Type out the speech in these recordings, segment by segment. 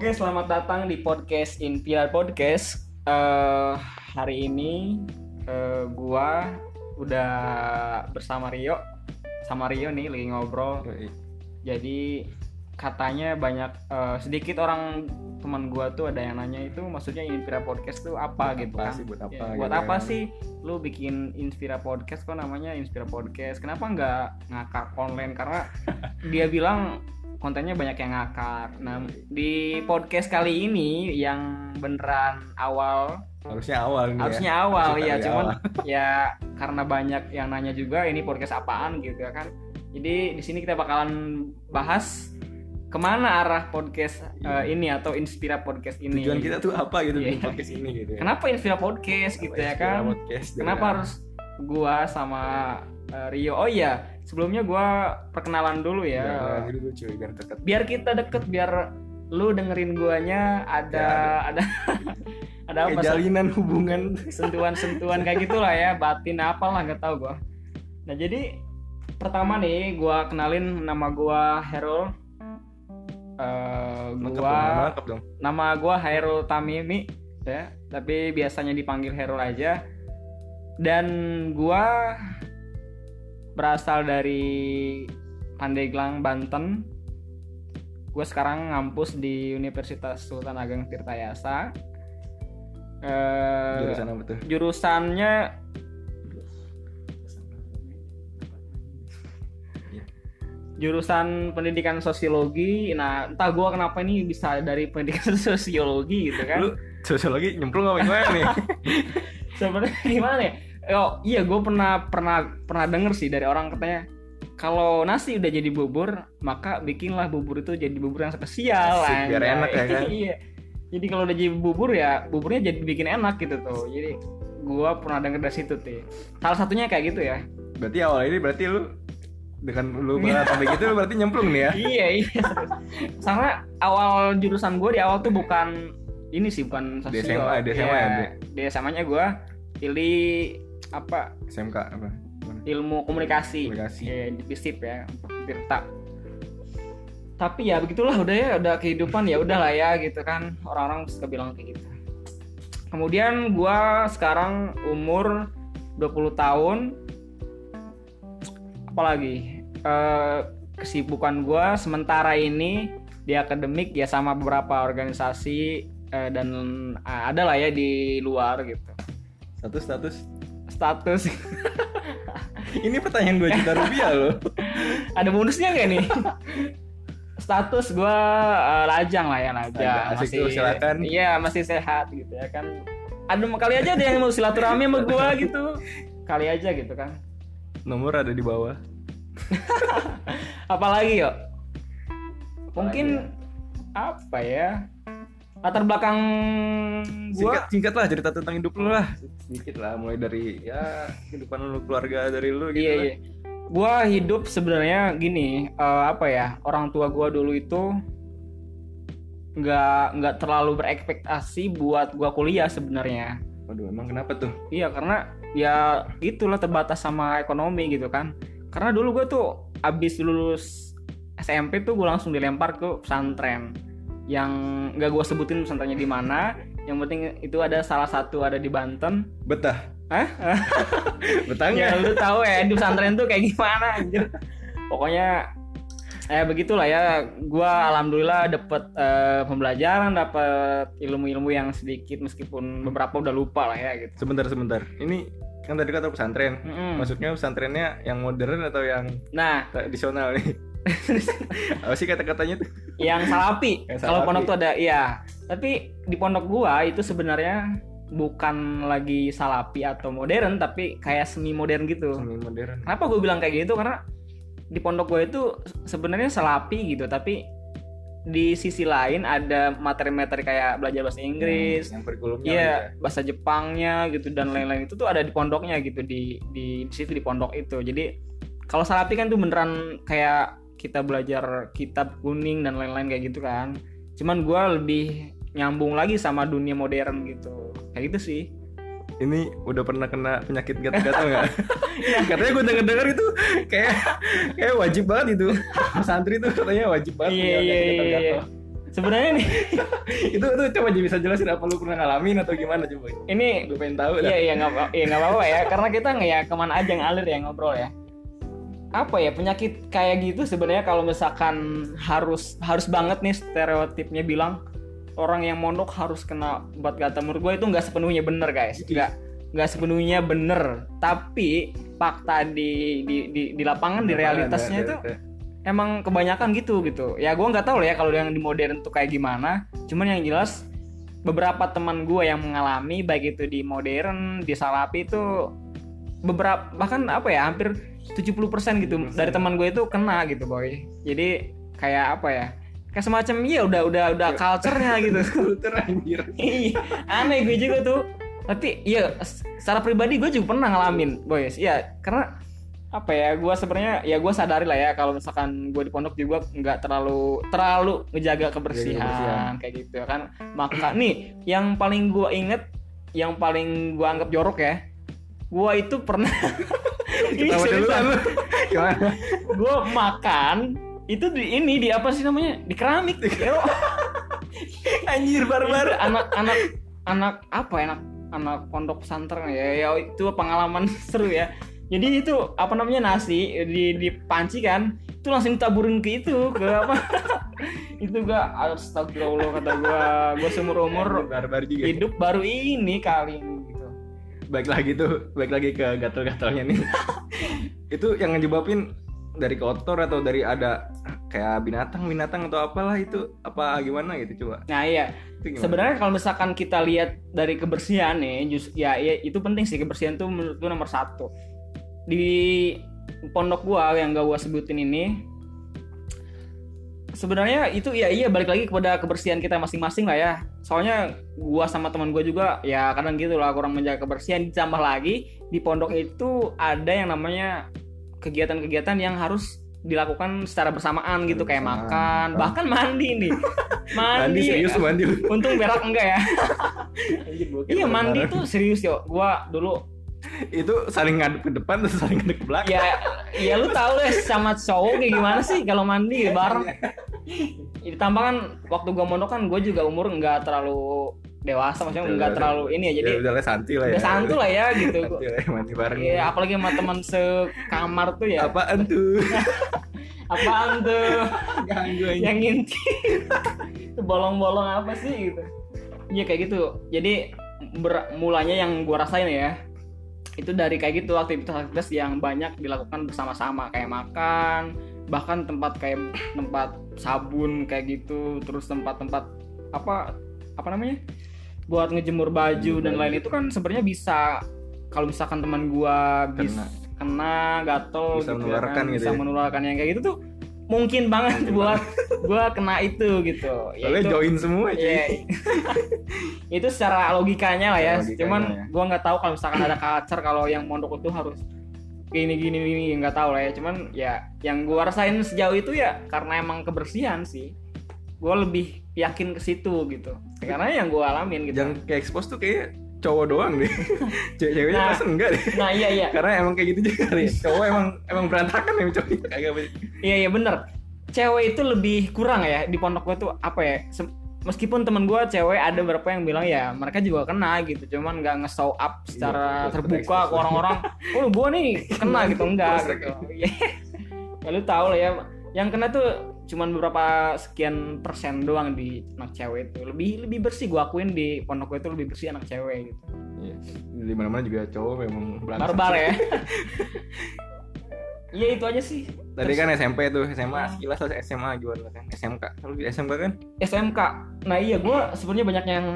Oke, selamat datang di podcast Inspirar Podcast. Eh hari ini eh, gua udah bersama Rio. Sama Rio nih lagi ngobrol. Jadi katanya banyak eh, sedikit orang teman gua tuh ada yang nanya itu maksudnya Inspira Podcast tuh apa Buat gitu apa kan? sih, buat apa Ya, gitu buat apa kan? sih lu bikin Inspira Podcast kok namanya Inspira Podcast? Kenapa nggak ngakak online? Karena dia bilang kontennya banyak yang ngakak. Nah, di podcast kali ini yang beneran awal, harusnya awal nih harusnya ya. awal Harusnya ya, cuman awal. ya karena banyak yang nanya juga ini podcast apaan gitu ya kan. Jadi di sini kita bakalan bahas ke mana arah podcast Iya. eh, ini atau Inspira Podcast ini. tujuan kita tuh apa gitu Iya. di podcast ini gitu ya. Kenapa Inspira Podcast gitu ya kan? Podcast, Kenapa ya. harus gua sama eh, Rio? Oh iya, sebelumnya gua perkenalan dulu Ya, ya. gitu tuh cuy biar deket. Biar kita deket, biar lu dengerin guanya ada ada ada Kayak apa jalinan hubungan. Sentuhan-sentuhan kayak gitulah ya, batin apalah nggak tahu gua. Nah, jadi pertama nih gua kenalin nama gua Herul. Lengkap gua dong dong. Nama gua Hairul Tamimi ya. Tapi biasanya dipanggil Hairul aja. Dan gua berasal dari Pandeglang Banten. Gue sekarang ngampus di Universitas Sultan Ageng Tirtayasa. Eh, jurusan apa tuh? jurusannya Iya. jurusan pendidikan sosiologi. Nah entah gua kenapa ini bisa dari pendidikan sosiologi gitu kan. Lu sosiologi nyemplung apa gimana nih? Sebenarnya gimana ya oh iya gue pernah pernah pernah denger sih dari orang katanya kalau nasi udah jadi bubur maka bikinlah bubur itu jadi bubur yang spesial Asik, biar enak ya kan? iya. Jadi kalau udah jadi bubur ya buburnya jadi bikin enak gitu tuh. Jadi gue pernah denger dari situ tuh. Salah satunya kayak gitu ya. Berarti awal ini berarti lu dengan lu banget sampai gitu lu berarti nyemplung nih ya? Iya iya. Karena awal jurusan gue di awal tuh bukan ini sih bukan Di sosio. SMA, di SMA Iya, ya, Bre? di SMA nya gue pilih apa? SMK apa? Ilmu komunikasi, Komunikasi. ya, di FISIP ya Tirta. Tapi ya begitulah udah ya udah kehidupan ya udahlah ya gitu kan. Orang-orang suka bilang kayak gitu. Kemudian gua sekarang umur 20 tahun. Apalagi Eh, kesibukan gua sementara ini di akademik ya sama beberapa organisasi eh, dan eh, ada lah ya di luar gitu. Status status status ini pertanyaan 2 juta rupiah loh ada bonusnya gak nih? Status gue lajang lah ya lajang. Asik tuh, silakan. Iya masih sehat gitu ya kan. Ada kali aja ada yang mau silaturahmi sama gue gitu. Kali aja gitu kan. nomor ada di bawah Apalagi yuk? Mungkin apa ya? Latar belakang gue singkat singkat lah cerita tentang hidup lu lah sedikit lah mulai dari ya kehidupan lu keluarga dari lu gitu Iya lah. iya. Gua hidup sebenarnya gini, eh, apa ya? Orang tua gua dulu itu nggak nggak terlalu berekspektasi buat gua kuliah sebenarnya. waduh emang kenapa tuh Iya karena ya itulah terbatas sama ekonomi gitu kan. Karena dulu gue tuh abis lulus SMP tuh gue langsung dilempar ke pesantren yang nggak gue sebutin pesantrennya di mana. Yang penting itu ada salah satu ada di Banten. betah Hah? betah ya lu tahu ya di pesantren tuh kayak gimana anjir pokoknya eh begitulah ya gua alhamdulillah dapet eh, pembelajaran dapet ilmu-ilmu yang sedikit meskipun beberapa udah lupa lah ya gitu sebentar sebentar ini kan tadi kata pesantren Mm-mm. maksudnya pesantrennya yang modern atau yang nah tradisional nih apa sih kata-katanya tuh? Yang salapi Yang kalau salapi. pondok tuh ada iya. Tapi di pondok gua itu sebenarnya bukan lagi salapi atau modern tapi kayak semi modern gitu. Semi modern. Kenapa gue bilang kayak gitu? Karena di pondok gue itu sebenarnya selapi gitu, tapi di sisi lain ada materi-materi kayak belajar bahasa Inggris, yang kurikulumnya iya lah bahasa Jepangnya gitu dan lain-lain. Itu tuh ada di pondoknya gitu di di, di situ di pondok itu. Jadi kalau salapi kan tuh beneran kayak kita belajar kitab kuning dan lain-lain kayak gitu kan. Cuman gue lebih nyambung lagi sama dunia modern gitu. Kayak gitu sih. ini udah pernah kena penyakit gatal-gatal nggak? katanya gue denger-denger itu kayak kayak wajib banget itu santri itu katanya wajib banget Iya punya iya penyakit iya. gatal-gatal. sebenarnya nih itu tuh coba jadi bisa jelasin apa lu pernah ngalamin atau gimana coba ini gue pengen tahu iya iya nggak iya nggak apa-apa ya karena kita nggak ya ke mana aja ngalir ya ngobrol ya apa ya penyakit kayak gitu sebenarnya kalau misalkan harus harus banget nih stereotipnya bilang orang yang mondok harus kena obat gatal menurut gue itu nggak sepenuhnya bener guys. Nggak nggak sepenuhnya bener. Tapi fakta di di di, di lapangan di realitasnya itu emang kebanyakan gitu gitu. Ya gue nggak tahu lah ya kalau yang di modern tuh kayak gimana. Cuman yang jelas beberapa teman gue yang mengalami baik itu di modern di salapi itu beberapa bahkan apa ya hampir 70% gitu 70%. dari teman gue itu kena gitu boy jadi kayak apa ya kayak semacam iya udah udah udah culture-nya gitu kultur anjir Iya, aneh gue juga tuh. Tapi iya secara pribadi gue juga pernah ngalamin, boys. Iya, karena apa ya? Gue sebenarnya ya gue sadari lah ya kalau misalkan gue di pondok juga nggak terlalu terlalu ngejaga kebersihan, kebersihan. kayak gitu ya kan. Maka nih yang paling gue inget, yang paling gue anggap jorok ya, gue itu pernah ini seriusan. gue makan itu di ini di apa sih namanya? Di keramik. Anjir barbar. Anak-anak anak apa ya? Anak anak pondok pesantren ya. Ya itu pengalaman seru ya. Jadi itu apa namanya nasi di di panci kan itu langsung ditaburin ke itu ke apa? Itu gak astagfirullah kata gua. Gua seumur umur barbar juga. hidup baru ini kali. ini baik lagi tuh baik lagi ke gatal-gatalnya nih. Itu yang ngejebabin dari kotor atau dari ada kayak binatang binatang atau apalah itu apa gimana gitu coba? Nah iya. Sebenarnya kalau misalkan kita lihat dari kebersihan nih just ya, ya itu penting sih kebersihan tuh menurut gua nomor satu. Di pondok gua yang gak gua sebutin ini sebenarnya itu ya iya balik lagi kepada kebersihan kita masing-masing lah ya. Soalnya gua sama teman gua juga ya kadang gitu lah kurang menjaga kebersihan. Ditambah lagi di pondok itu ada yang namanya kegiatan-kegiatan yang harus dilakukan secara bersamaan gitu kayak Bersamaan. makan bahkan mandi nih. Mandi. Mandi, serius mandi untung berak enggak ya. Iya mandi tuh serius yo. Gua dulu itu saling ngadep ke depan terus saling ngadep ke belakang? Ya ya lu tahu deh sama cowok kayak gimana sih kalau mandi bareng ditambah kan waktu gua mondok kan gue juga umur nggak terlalu dewasa maksudnya Udah, nggak udah. terlalu ini ya jadi ya udah lah santai lah ya udah santu lah ya gitu Santai lah ya, mandi bareng Iya, apalagi sama teman sekamar tuh ya. apaan tuh Apaan tuh? ganggu aja Yang ngintip. Itu bolong-bolong apa sih gitu. Iya kayak gitu. Jadi ber- mulanya yang gua rasain ya itu dari kayak gitu aktivitas-aktivitas yang banyak dilakukan bersama-sama kayak makan bahkan tempat kayak tempat sabun kayak gitu terus tempat-tempat apa apa namanya buat ngejemur baju Ngejemur dan lain itu kan sebenarnya bisa kalau misalkan teman gua bis Kena. kena gatel Bisa gitu ya menularkan kan, gitu bisa ya. menularkan yang kayak gitu tuh mungkin banget buat gua kena itu gitu Ya soalnya join semua cuy Iya. itu secara logikanya lah ya. Logikanya Cuman ya. gua nggak tahu kalau misalkan ada culture kalau yang mondok itu harus gini gini gini nggak tahu lah ya. Cuman ya yang gua rasain sejauh itu ya karena emang kebersihan sih. Gua lebih yakin ke situ gitu. Karena yang gua alamin gitu. yang kayak expose tuh kayak cowok doang deh cewek-ceweknya Nah. pas enggak deh Nah iya iya karena emang kayak gitu juga kali ya. cowok emang emang berantakan ya cowok kagak iya iya bener. Cewek itu lebih kurang ya di pondok gua tuh apa ya? Meskipun temen gua cewek ada beberapa yang bilang ya mereka juga kena gitu, cuman nggak nge-show up secara Iya, terbuka ke orang-orang. Oh gua nih kena gitu enggak gitu. Iya. ya lu tahu lah ya, yang kena tuh cuman beberapa sekian persen doang di anak cewek itu. Lebih lebih bersih gua akuin di pondok gua itu lebih bersih anak cewek gitu. Iya. di mana mana juga cowok memang. Barbar ya. Iya itu aja sih. tadi kan SMP tuh SMA sekilas lah SMA gimana kan SMK kalau di SMK kan SMK. Nah iya gue sebenarnya banyak yang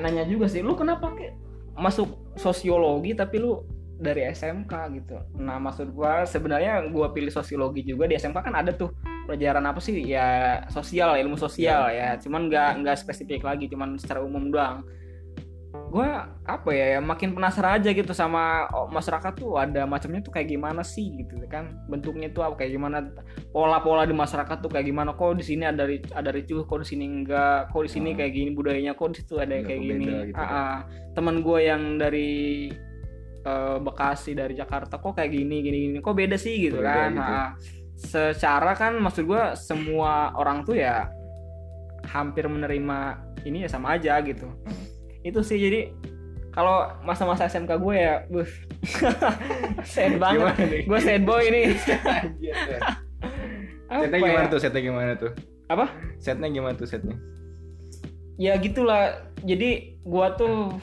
nanya juga sih. Lu kenapa ke masuk sosiologi tapi lu dari SMK gitu. Nah maksud gue sebenarnya gue pilih sosiologi juga di SMK kan ada tuh pelajaran apa sih ya sosial ilmu sosial ya. Cuman nggak nggak spesifik lagi. Cuman secara umum doang. Gue apa ya, ya makin penasaran aja gitu sama oh, masyarakat tuh ada macamnya tuh kayak gimana sih gitu kan bentuknya tuh apa kayak gimana pola-pola di masyarakat tuh kayak gimana kok di sini ada ada ricuh kok di sini enggak kok di sini Hmm. kayak gini budayanya kok di situ ada Nggak kayak gini gitu Ah, kan. ah. teman gue yang dari eh, Bekasi dari Jakarta kok kayak gini gini gini kok beda sih gitu Beda kan gitu. Ah, ah. Secara kan maksud gue semua orang tuh ya hampir menerima ini ya sama aja gitu. Itu sih jadi kalau masa-masa SMK gue ya bus sad banget. Gue sad boy ini setnya ya? gimana tuh? Setnya gimana tuh? Apa? Setnya gimana tuh setnya? Ya gitulah. Jadi gua tuh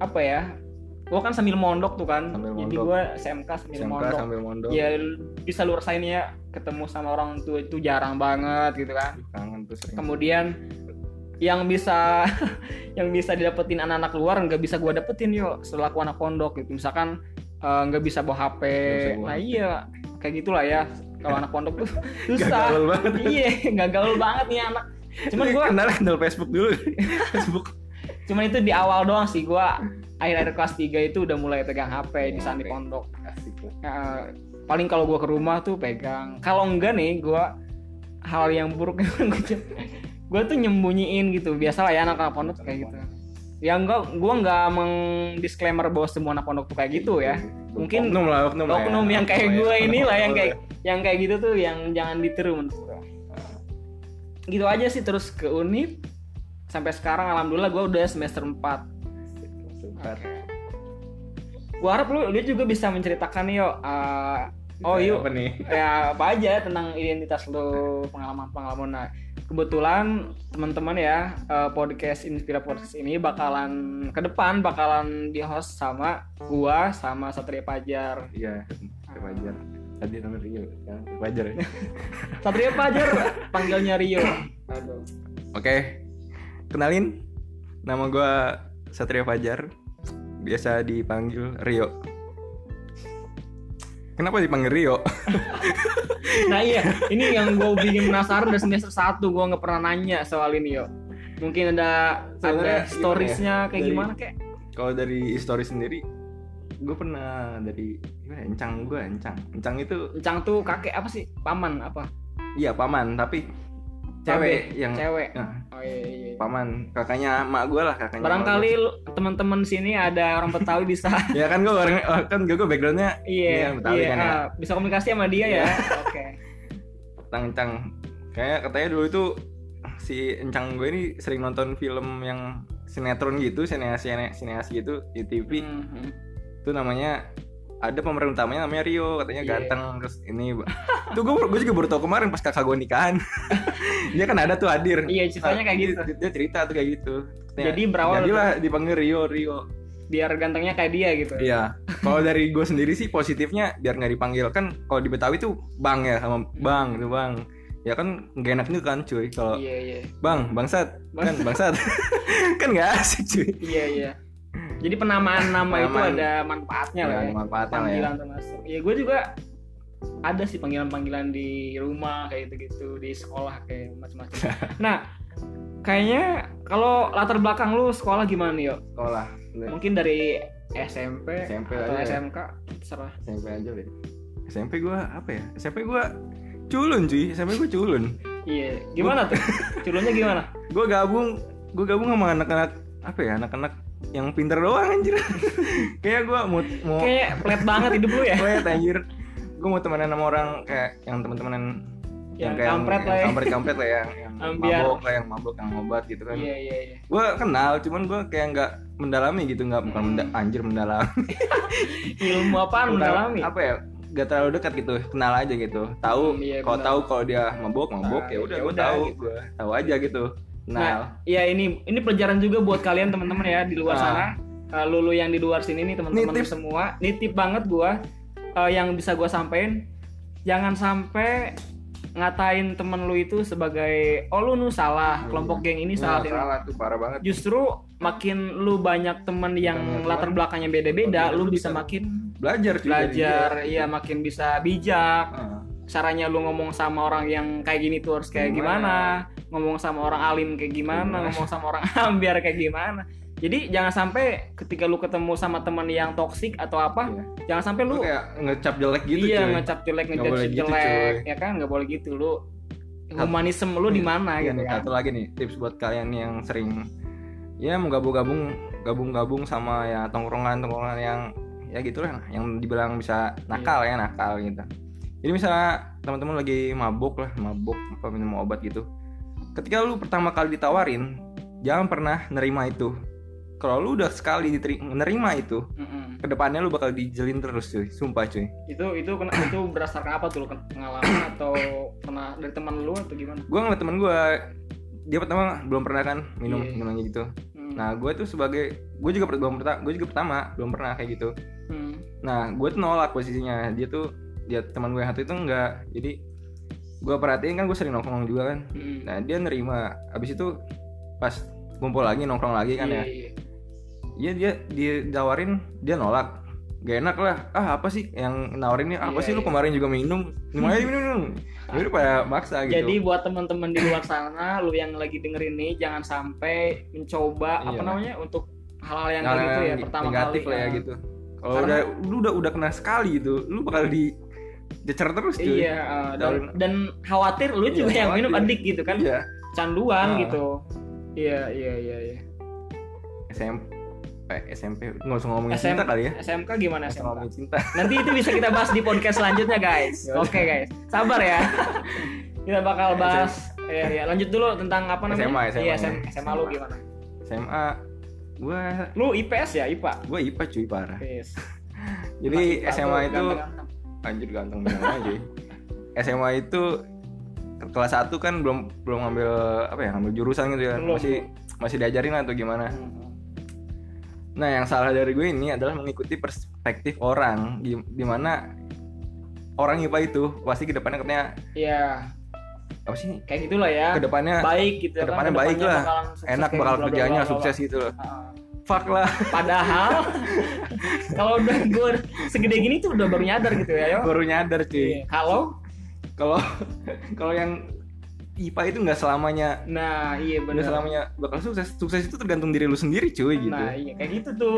apa ya gua kan sambil mondok tuh kan. Sambil jadi gua SMK sambil SMK mondok. sambil mondok. Ya bisa lu rasain ya ketemu sama orang tua itu jarang banget gitu kan. Kangen tuh sering. Kemudian yang bisa yang bisa didapetin anak-anak luar nggak bisa gua dapetin yo selaku anak pondok gitu. Misalkan eh, nggak bisa bawa HP bisa bawa nah HP. iya kayak gitulah ya. Kalau anak pondok tuh susah. Gaul banget. Iya nggak gaul banget nih anak. Cuman gua kenal kenal Facebook dulu. Facebook cuman itu di awal doang sih gua akhir-akhir kelas 3 itu udah mulai pegang HP di saat di pondok. Nah, paling kalau gua ke rumah tuh pegang. Kalau enggak nih gua hal yang buruk gua tuh nyembunyiin gitu. Biasalah ya anak-anak pondok tuh kayak gitu. ya enggak gua enggak mengdisclaimer bahwa semua anak pondok tuh kayak gitu ya. Mungkin oknum lah oknum lah ya. oknum yang kayak Oknum gue ya. inilah yang Oknum kayak ya. yang kayak gitu tuh yang jangan ditiru menurut gue gitu aja sih terus ke unip sampai sekarang alhamdulillah gue udah semester 4 Sebentar. gue harap lu dia juga bisa menceritakan nih yo uh, oh Kayak yuk. apa nih? Ya apa aja tentang identitas lu pengalaman pengalaman. Nah kebetulan teman-teman ya uh, podcast Inspira Podcast ini bakalan ke depan bakalan di host sama gua sama Satria Pajar. Iya Fajar tadi namanya Rio kan Fajar ya? Satria Pajar panggilnya Rio. Aduh. Oke, kenalin nama gua Satria Fajar, biasa dipanggil Rio. Kenapa dipanggil Rio? nah iya ini yang gue bikin penasaran dari semester 1 gue nggak pernah nanya soal ini yo mungkin ada Sebenarnya ada storiesnya gimana ya? kayak Dari- gimana kayak Kalau dari histori sendiri, gue pernah dari gimana? ya, Encang gue, encang. Encang itu Encang tuh kakek apa sih paman apa iya paman, tapi cewek Babe, yang cewek Nah, iya, iya. iya. paman, kakaknya mak gue lah, kakaknya. barangkali teman-teman sini ada orang Betawi bisa ya kan gue orang kan gue gue backgroundnya iya Betawi iya kan ya. ah, bisa komunikasi sama dia ya oke tentang encang. Kayak katanya dulu itu si encang gue ini sering nonton film yang sinetron gitu, sineas sineas gitu di TV. Mhm. itu namanya ada pemeran utamanya namanya Rio katanya Iya. ganteng terus ini gue gue juga baru tau kemarin pas kakak gue nikahan dia kan ada tuh hadir iya ceritanya kayak Nah, gitu. dia, dia cerita tuh kayak gitu. Jadi berawal jadilah dipanggil Rio Rio. biar gantengnya kayak dia gitu. Iya. Kalau dari gue sendiri sih positifnya biar nggak dipanggil. Kan kalau di Betawi tuh bang ya sama bang tuh bang. Ya kan gak enak juga kan cuy kalau iya iya. Bang bangsat. Kan bangsat. Kan nggak asik cuy. Iya iya. Jadi penamaan nama itu Penamaan. ada manfaatnya lah Ya, ya manfaatnya lah ya. Panggilan termasuk. Ya gue juga ada sih panggilan-panggilan di rumah kayak gitu-gitu di sekolah kayak macam-macam. Nah kayaknya kalau latar belakang lu sekolah gimana nih yo? Sekolah. Mungkin dari SMP, SMP atau aja ya. SMK terserah. SMP aja deh. SMP gue apa ya? SMP gue culun cuy. SMP gue culun. Iya. Gimana tuh? Culunnya gimana? Gue gabung gue gabung sama anak-anak apa ya anak-anak yang pinter doang anjir. Kayak gue mau mau kayak pelet banget hidup lu ya. Gue anjir gue mau temenan sama orang kayak yang temen-temenan yang kayak kampret lah ya. kampret kampret lah yang, yang Ambiar. mabok lah yang mabok yang obat gitu kan. Iya iya iya. Gue kenal cuman gue kayak nggak mendalami gitu nggak bukan menda- anjir mendalam ilmu Bukan- mendalami? apa ya gak terlalu dekat gitu kenal aja gitu. Tahu Hmm, iya, kalau tahu kalau dia mabok mabok Nah, ya udah ya gue tahu. gitu. tahu aja gitu kenal. Nah, ya ini ini pelajaran juga buat kalian teman-teman ya di luar Ah. sana. Uh, lulu yang di luar sini nih teman-teman semua, nitip banget gua uh, yang bisa gua sampein jangan sampai ngatain temen lu itu sebagai oh lu nu salah, kelompok geng ini Nah, salah. Ini. salah tuh parah banget Justru makin lu banyak temen yang Banyak latar belakangnya beda-beda, Beda, lu lu bisa bisa makin belajar belajar, iya makin bisa bijak. Caranya lu ngomong sama orang yang kayak gini tuh harus kayak gimana, Gimana? ngomong sama orang alim kayak gimana, Gimana? ngomong sama orang ambiar kayak gimana. Jadi jangan sampai ketika lu ketemu sama teman yang toksik atau apa, Iya. jangan sampai lu lu kayak ngecap jelek gitu iya cuy ngecap jelek, boleh gitu, jelek, cuy. ya kan nggak boleh gitu lu. Humanisme lu di mana Iya, gitu nih, kan. satu lagi nih tips buat kalian yang sering ya mau gabung-gabung gabung-gabung sama ya tongkrongan-tongkrongan yang ya gitulah yang dibilang bisa nakal ya nakal gitu jadi misalnya teman-teman lagi mabuk lah mabuk apa minum obat gitu ketika lu pertama kali ditawarin jangan pernah nerima itu kalau lu udah sekali menerima itu Mm-mm. ke depannya lu bakal dijelin terus cuy. Sumpah cuy. Itu itu kena, itu berdasarkan apa tuh lu? Pengalaman atau kena dari teman lu atau gimana? Gue ngeliat temen gue dia pertama belum pernah kan minum Iya. minumnya gitu. Hmm. nah gue tuh sebagai gue juga belum pertama gue juga pertama belum pernah kayak gitu. Hmm. nah gue tuh nolak posisinya. Dia tuh dia teman gue yang satu itu enggak. Jadi gue perhatiin kan gue sering nongkrong juga kan. Hmm. nah dia nerima. Abis itu pas kumpul lagi nongkrong lagi kan ya. Iya, iya. Dia dia tawarin dia nolak gak enak lah ah apa sih yang nawarinnya apa Iya, sih lu iya. kemarin juga minum minum aja minum minum Jadi pada maksa gitu Jadi buat teman-teman di luar sana, lu yang lagi denger ini jangan sampai mencoba apa Iya. namanya untuk hal-hal yang kayak gitu ya pertama negatif kali. lah ya Nah, gitu kalau udah lu udah udah kena sekali gitu lu bakal di jecer terus cuy Iya, uh, dan, dan khawatir lu Iya, juga yang minum adik gitu kan, iya canduan Ah. gitu. Iya, iya, iya, iya. SMP SMP nggak usah ngomongin SM cinta kali ya SMK gimana SMK? ngomongin cinta Nanti itu bisa kita bahas di podcast selanjutnya guys. Ya. Oke guys, sabar ya. kita bakal bahas. Ya, ya. Lanjut dulu tentang apa namanya? SMA, SMA, Iya, ya. SM, SMA lu gimana? SMA gue Lu IPS ya, IPA? gue IPA cuy parah Yes. jadi IPA SMA itu anjir ganteng bilang aja SMA itu ke- kelas 1 kan belum belum ngambil apa ya ngambil jurusan gitu ya Belum, masih masih diajarin atau gimana Hmm. Nah yang salah dari gue ini adalah mengikuti perspektif orang di di mana orang IPA itu pasti ke depannya katanya Iya, apa sih kayak gitulah ya. ke depannya baik gitu kan, ke depannya baik lah. enak bakal kerjanya sukses gitu loh Ah. fuck lah Padahal kalau udah gue segede gini tuh udah baru nyadar gitu ya, yo. baru nyadar cuy Iya. Kalau kalau kalau yang IPA itu nggak selamanya nah iya benar. selamanya bakal sukses sukses itu tergantung diri lu sendiri cuy gitu Nah, iya kayak gitu tuh.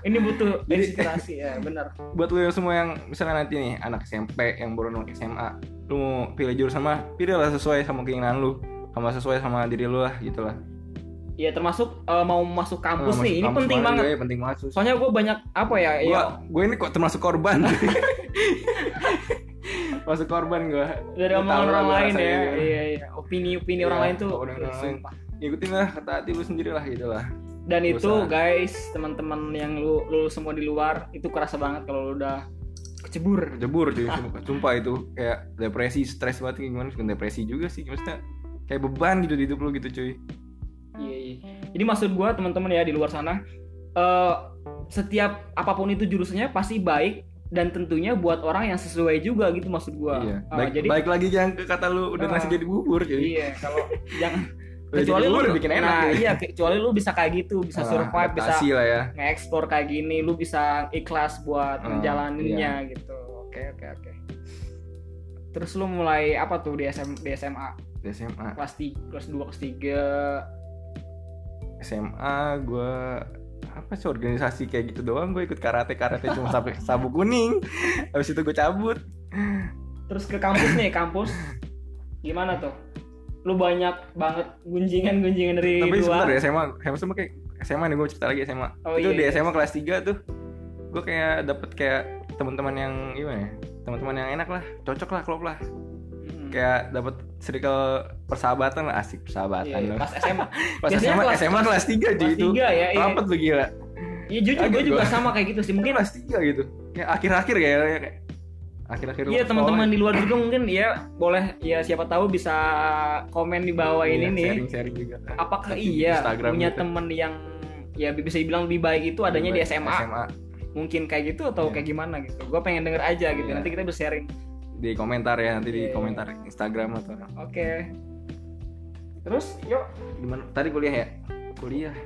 Ini butuh Jadi- inspirasi ya, benar. buat lu yang semua yang misalnya nanti nih anak SMP yang baru mau SMA lu mau pilih jurusan mah pilihlah sesuai sama keinginan lu sama sesuai sama diri lu lah gitu lah Iya termasuk eh, mau masuk kampus Nah, nih, masuk ini kampus penting banget. ya, penting banget. Soalnya gue banyak apa ya, gua ya gue ini kok termasuk korban masuk korban gue dari omongan orang lain ya. gimana. Iya iya, opini-opini Iya, orang lain tuh. opini orang lain. sumpah. ikutin lah kata hati lu sendiri lah gitu lah Dan itu guys, teman-teman yang lu lu semua di luar itu kerasa banget kalau lu udah kecebur. jebur cuy sumpah, sumpah itu kayak depresi stres banget kayak gimana bukan depresi juga sih maksudnya kayak beban gitu di hidup lu gitu cuy Iya, iya. Jadi maksud gua teman-teman ya di luar sana eh setiap apa pun itu jurusannya pasti baik dan tentunya buat orang yang sesuai juga gitu maksud gua. iya Eh, baik jadi baik lagi yang ke kata lu udah Ah. nasi jadi bubur cuy iya kalau yang kecuali jadi lu bikin enak nah, gitu. iya kecuali lu bisa kayak gitu bisa Ah, survive bisa lah ya kayak gini lu bisa ikhlas buat Ah, menjalaninnya iya. gitu oke oke oke terus lu mulai apa tuh di SM di SMA di SMA kelas 3 kelas 2 kelas 3 SMA gue apa sih organisasi kayak gitu doang? Gue ikut karate karate cuma sampai sabuk kuning. Habis itu gue cabut. Terus ke kampus nih kampus. Gimana tuh? Lu banyak banget gunjingan-gunjingan dari tapi sebentar luar ya SMA SMA sama kayak SMA nih gue cerita lagi SMA Oh, itu iya, di iya. SMA kelas 3 tuh gue kayak dapet kayak teman-teman yang gimana ya? Teman-teman yang enak lah cocok lah klop lah. Kayak dapet circle persahabatan lah asik persahabatan Iya, loh. pas SMA pas biasanya SMA kelas- SMA kelas 3 cuy kelas itu 3 ya iya. rapet lu gila Iya jujur gue juga gua. sama kayak gitu sih mungkin kelas 3 gitu ya akhir-akhir kayak kayak akhir-akhir Iya teman-teman di luar juga mungkin ya boleh ya siapa tahu bisa komen di bawah ini Iya, nih. sharing-sharing juga Apakah iya Instagram punya gitu. temen yang ya bisa dibilang lebih baik itu adanya di SMA? SMA Mungkin kayak gitu atau Iya. kayak gimana gitu. Gue pengen denger aja gitu. Iya. Nanti kita bisa sharing. Di komentar ya nanti di Iya, komentar Instagram atau Oke. Terus yuk. gimana? Tadi kuliah ya? Kuliah.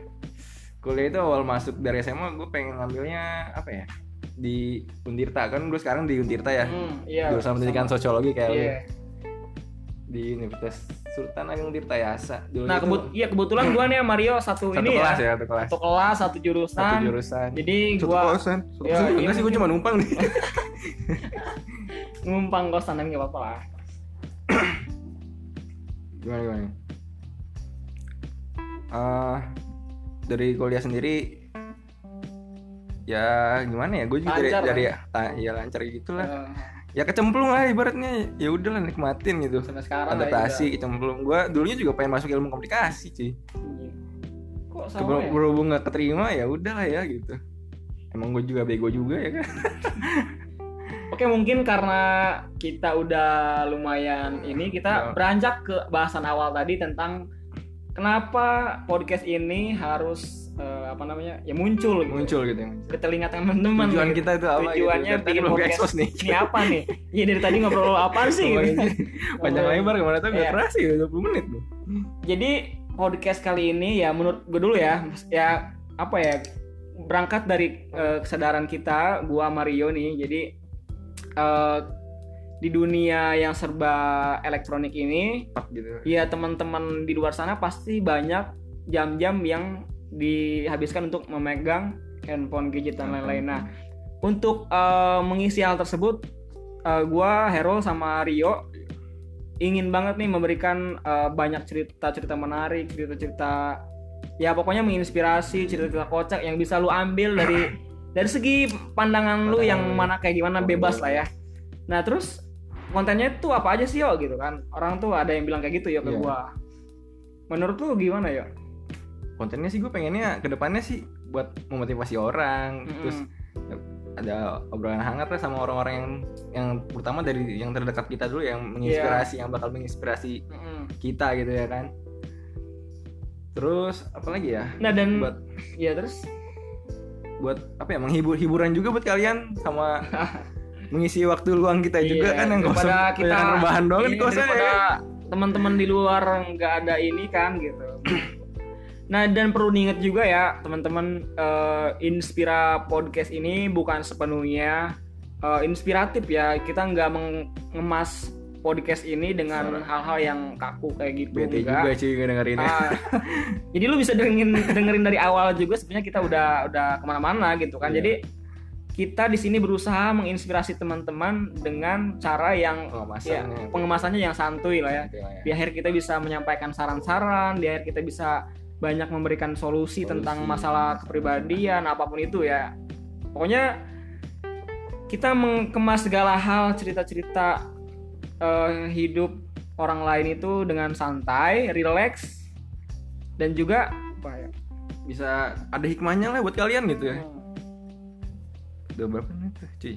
Kuliah itu awal masuk dari SMA gue pengen ngambilnya apa ya? Di Untirta kan gue sekarang di Untirta ya. Hmm, iya. jurusan pendidikan sosiologi kayak lu. Iya. di Universitas Sultan Agung Tirta Yasa dulu Nah itu kebut iya kebetulan gue nih sama Mario satu, satu ini kelas ya. ya satu kelas. Satu kelas, satu jurusan. satu jurusan. Jadi satu gue satu Ya, kosan iya, enggak sih gue cuma numpang nih numpang kosan tapi nggak apa-apa lah. gimana gimana? Eh, dari kuliah sendiri ya gimana ya? Gue juga dari Lancar lah dari ya. ah, ya lancar gitu lah Eh, ya kecemplung lah ibaratnya. Ya udahlah nikmatin gitu. Sampai sekarang lah adaptasi kecemplung. Gue dulunya juga pengen masuk ilmu komunikasi cuy. Iya. kok sama ya? berhubung nggak keterima ya udahlah ya gitu. Emang gue juga bego juga ya kan Oke mungkin karena kita udah lumayan ini kita Ya. beranjak ke bahasan awal tadi tentang kenapa podcast ini harus eh, apa namanya ya muncul gitu. muncul gitu yang ke telinga teman-teman tujuan gitu. kita itu apa tujuannya gitu. Dari tadi bikin belum podcast nih ini apa nih iya dari tadi ngobrol apaan sih gitu. panjang lebar ke mana tuh Iya. nggak terasa ya 20 menit tuh jadi podcast kali ini ya menurut gue dulu ya ya apa ya berangkat dari eh, kesadaran kita gua Mario nih jadi eh, di dunia yang serba elektronik ini gitu. ya teman-teman di luar sana pasti banyak jam-jam yang dihabiskan untuk memegang handphone gadget dan lain-lain. Nah untuk eh, mengisi hal tersebut eh, gua Herol sama Rio ingin banget nih memberikan eh, banyak cerita-cerita menarik, cerita-cerita ya pokoknya menginspirasi, cerita-cerita kocak yang bisa lu ambil dari dari segi pandangan lu yang mana kayak gimana bebas lah ya. Nah, terus kontennya tuh apa aja sih yo gitu kan. Orang tuh ada yang bilang kayak gitu yo ke Iya. gua. Menurut lu gimana yo? kontennya sih gue pengennya ke depannya sih buat memotivasi orang Mm-mm. terus ada obrolan hangat lah sama orang-orang yang yang terutama dari yang terdekat kita dulu yang menginspirasi yang bakal menginspirasi Mm-mm. kita gitu ya kan terus apa lagi ya Nah, dan buat ya terus buat apa ya menghibur hiburan juga buat kalian sama mengisi waktu luang kita juga Iya, kan yang kosong. kita rebahan doang di Iya, kosan daripada ya teman-teman di luar nggak ada ini kan gitu. Nah dan perlu diingat juga ya teman-teman eh, Inspira podcast ini bukan sepenuhnya eh, inspiratif ya. Kita nggak mengemas podcast ini dengan hal-hal yang kaku kayak gitu bete enggak. juga cuy ngedengerinnya Ah, jadi lu bisa dengerin dengerin dari awal juga sebenarnya kita udah udah ke mana-mana gitu kan. Iya. Jadi kita di sini berusaha menginspirasi teman-teman dengan cara yang ya, pengemasannya pengemasannya yang santuy lah ya. Gitu lah ya. Di akhir kita bisa menyampaikan saran-saran, di akhir kita bisa banyak memberikan solusi, Solusi. tentang masalah kepribadian apa pun itu ya. Pokoknya kita mengemas segala hal cerita-cerita eh, hidup orang lain itu dengan santai, relax dan juga apa ya? bisa ada hikmahnya lah buat kalian gitu ya. Hmm. udah berapa menit tuh cuy?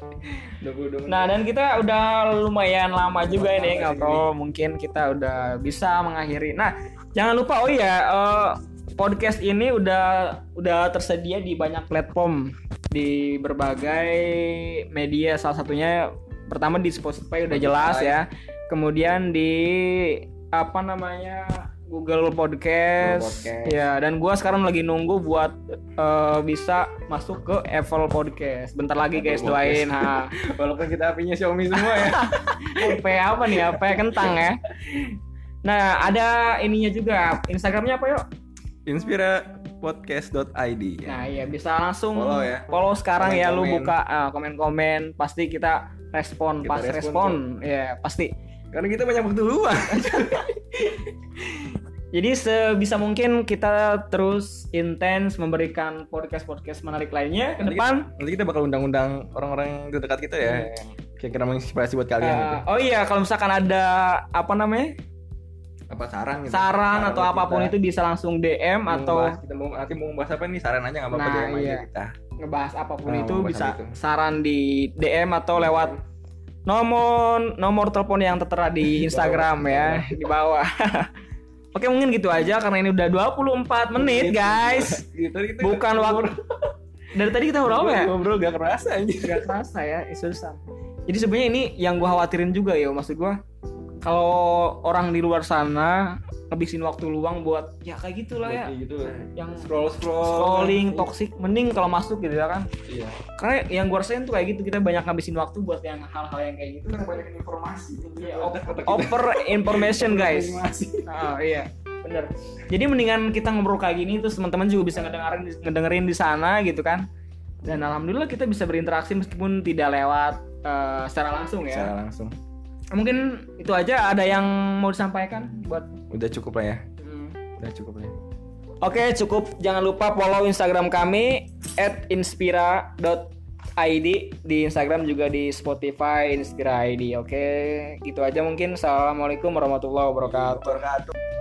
22 Nah dan kita udah lumayan lama juga ini ngobrol Mungkin kita udah bisa mengakhiri. Nah jangan lupa oh iya eh, Podcast ini udah udah tersedia di banyak platform Di berbagai media. Salah satunya pertama di Spotify udah jelas ya Kemudian di apa namanya Google Podcast, Google Podcast. ya dan gua sekarang lagi nunggu buat eh, bisa masuk ke Apple Podcast bentar lagi guys Apple doain Podcast. ha walaupun kita apinya Xiaomi semua ya HP apa nih? HP kentang ya. Nah, ada ininya juga. Instagramnya apa yuk? inspirapodcast.id ya. Nah, iya bisa langsung Follow ya. follow sekarang ya lu Komen-komen. buka ah, komen-komen, pasti kita respon Kita pas respon, respon. Ya, pasti. karena kita banyak waktu luang Jadi sebisa mungkin kita terus intens memberikan podcast-podcast menarik lainnya ke Nanti depan. nanti kita bakal undang-undang orang-orang terdekat kita ya yang kira-kira menginspirasi buat kalian gitu. Eh, oh iya, kalau misalkan ada apa namanya? apa saran gitu saran atau apa pun kita. itu bisa langsung DM Mau atau bahas- kita mau nanti mau bahas apa nih saran aja nggak apa-apa Nah, DM aja iya. kita ngebahas apa pun Nah, itu bisa itu. saran di DM atau lewat nomor nomor telepon yang tertera di Instagram ya di bawah. Oke mungkin gitu aja karena ini udah 24 menit guys. gitu Bukan waktu dari tadi kita ngobrol ya? ngobrol gak kerasa anjir Gak kerasa ya, susah. Jadi sebenarnya ini yang gua khawatirin juga ya, maksud gua kalau orang di luar sana ngabisin waktu luang buat ya kayak gitulah ya, gitu yang scroll scroll scrolling toxic mending kalau masuk gitu ya kan. iya. Karena yang gue rasain tuh kayak gitu kita banyak ngabisin waktu buat yang hal-hal yang kayak gitu. Itu banyak informasi. Iya, kita. over information guys. Ah, iya. Bener. Jadi mendingan kita ngobrol kayak gini terus teman-teman juga bisa ngedengerin ngedengerin di sana gitu kan. Dan alhamdulillah kita bisa berinteraksi meskipun tidak lewat eh, secara langsung ya. Secara langsung mungkin itu aja ada yang mau disampaikan buat udah cukup lah ya. Hmm. udah cukup lah ya. Oke cukup. Jangan lupa follow Instagram kami @inspira ID di Instagram juga di Spotify Inspira ID oke? Gitu aja mungkin. Assalamualaikum warahmatullahi wabarakatuh. Wabarakatuh.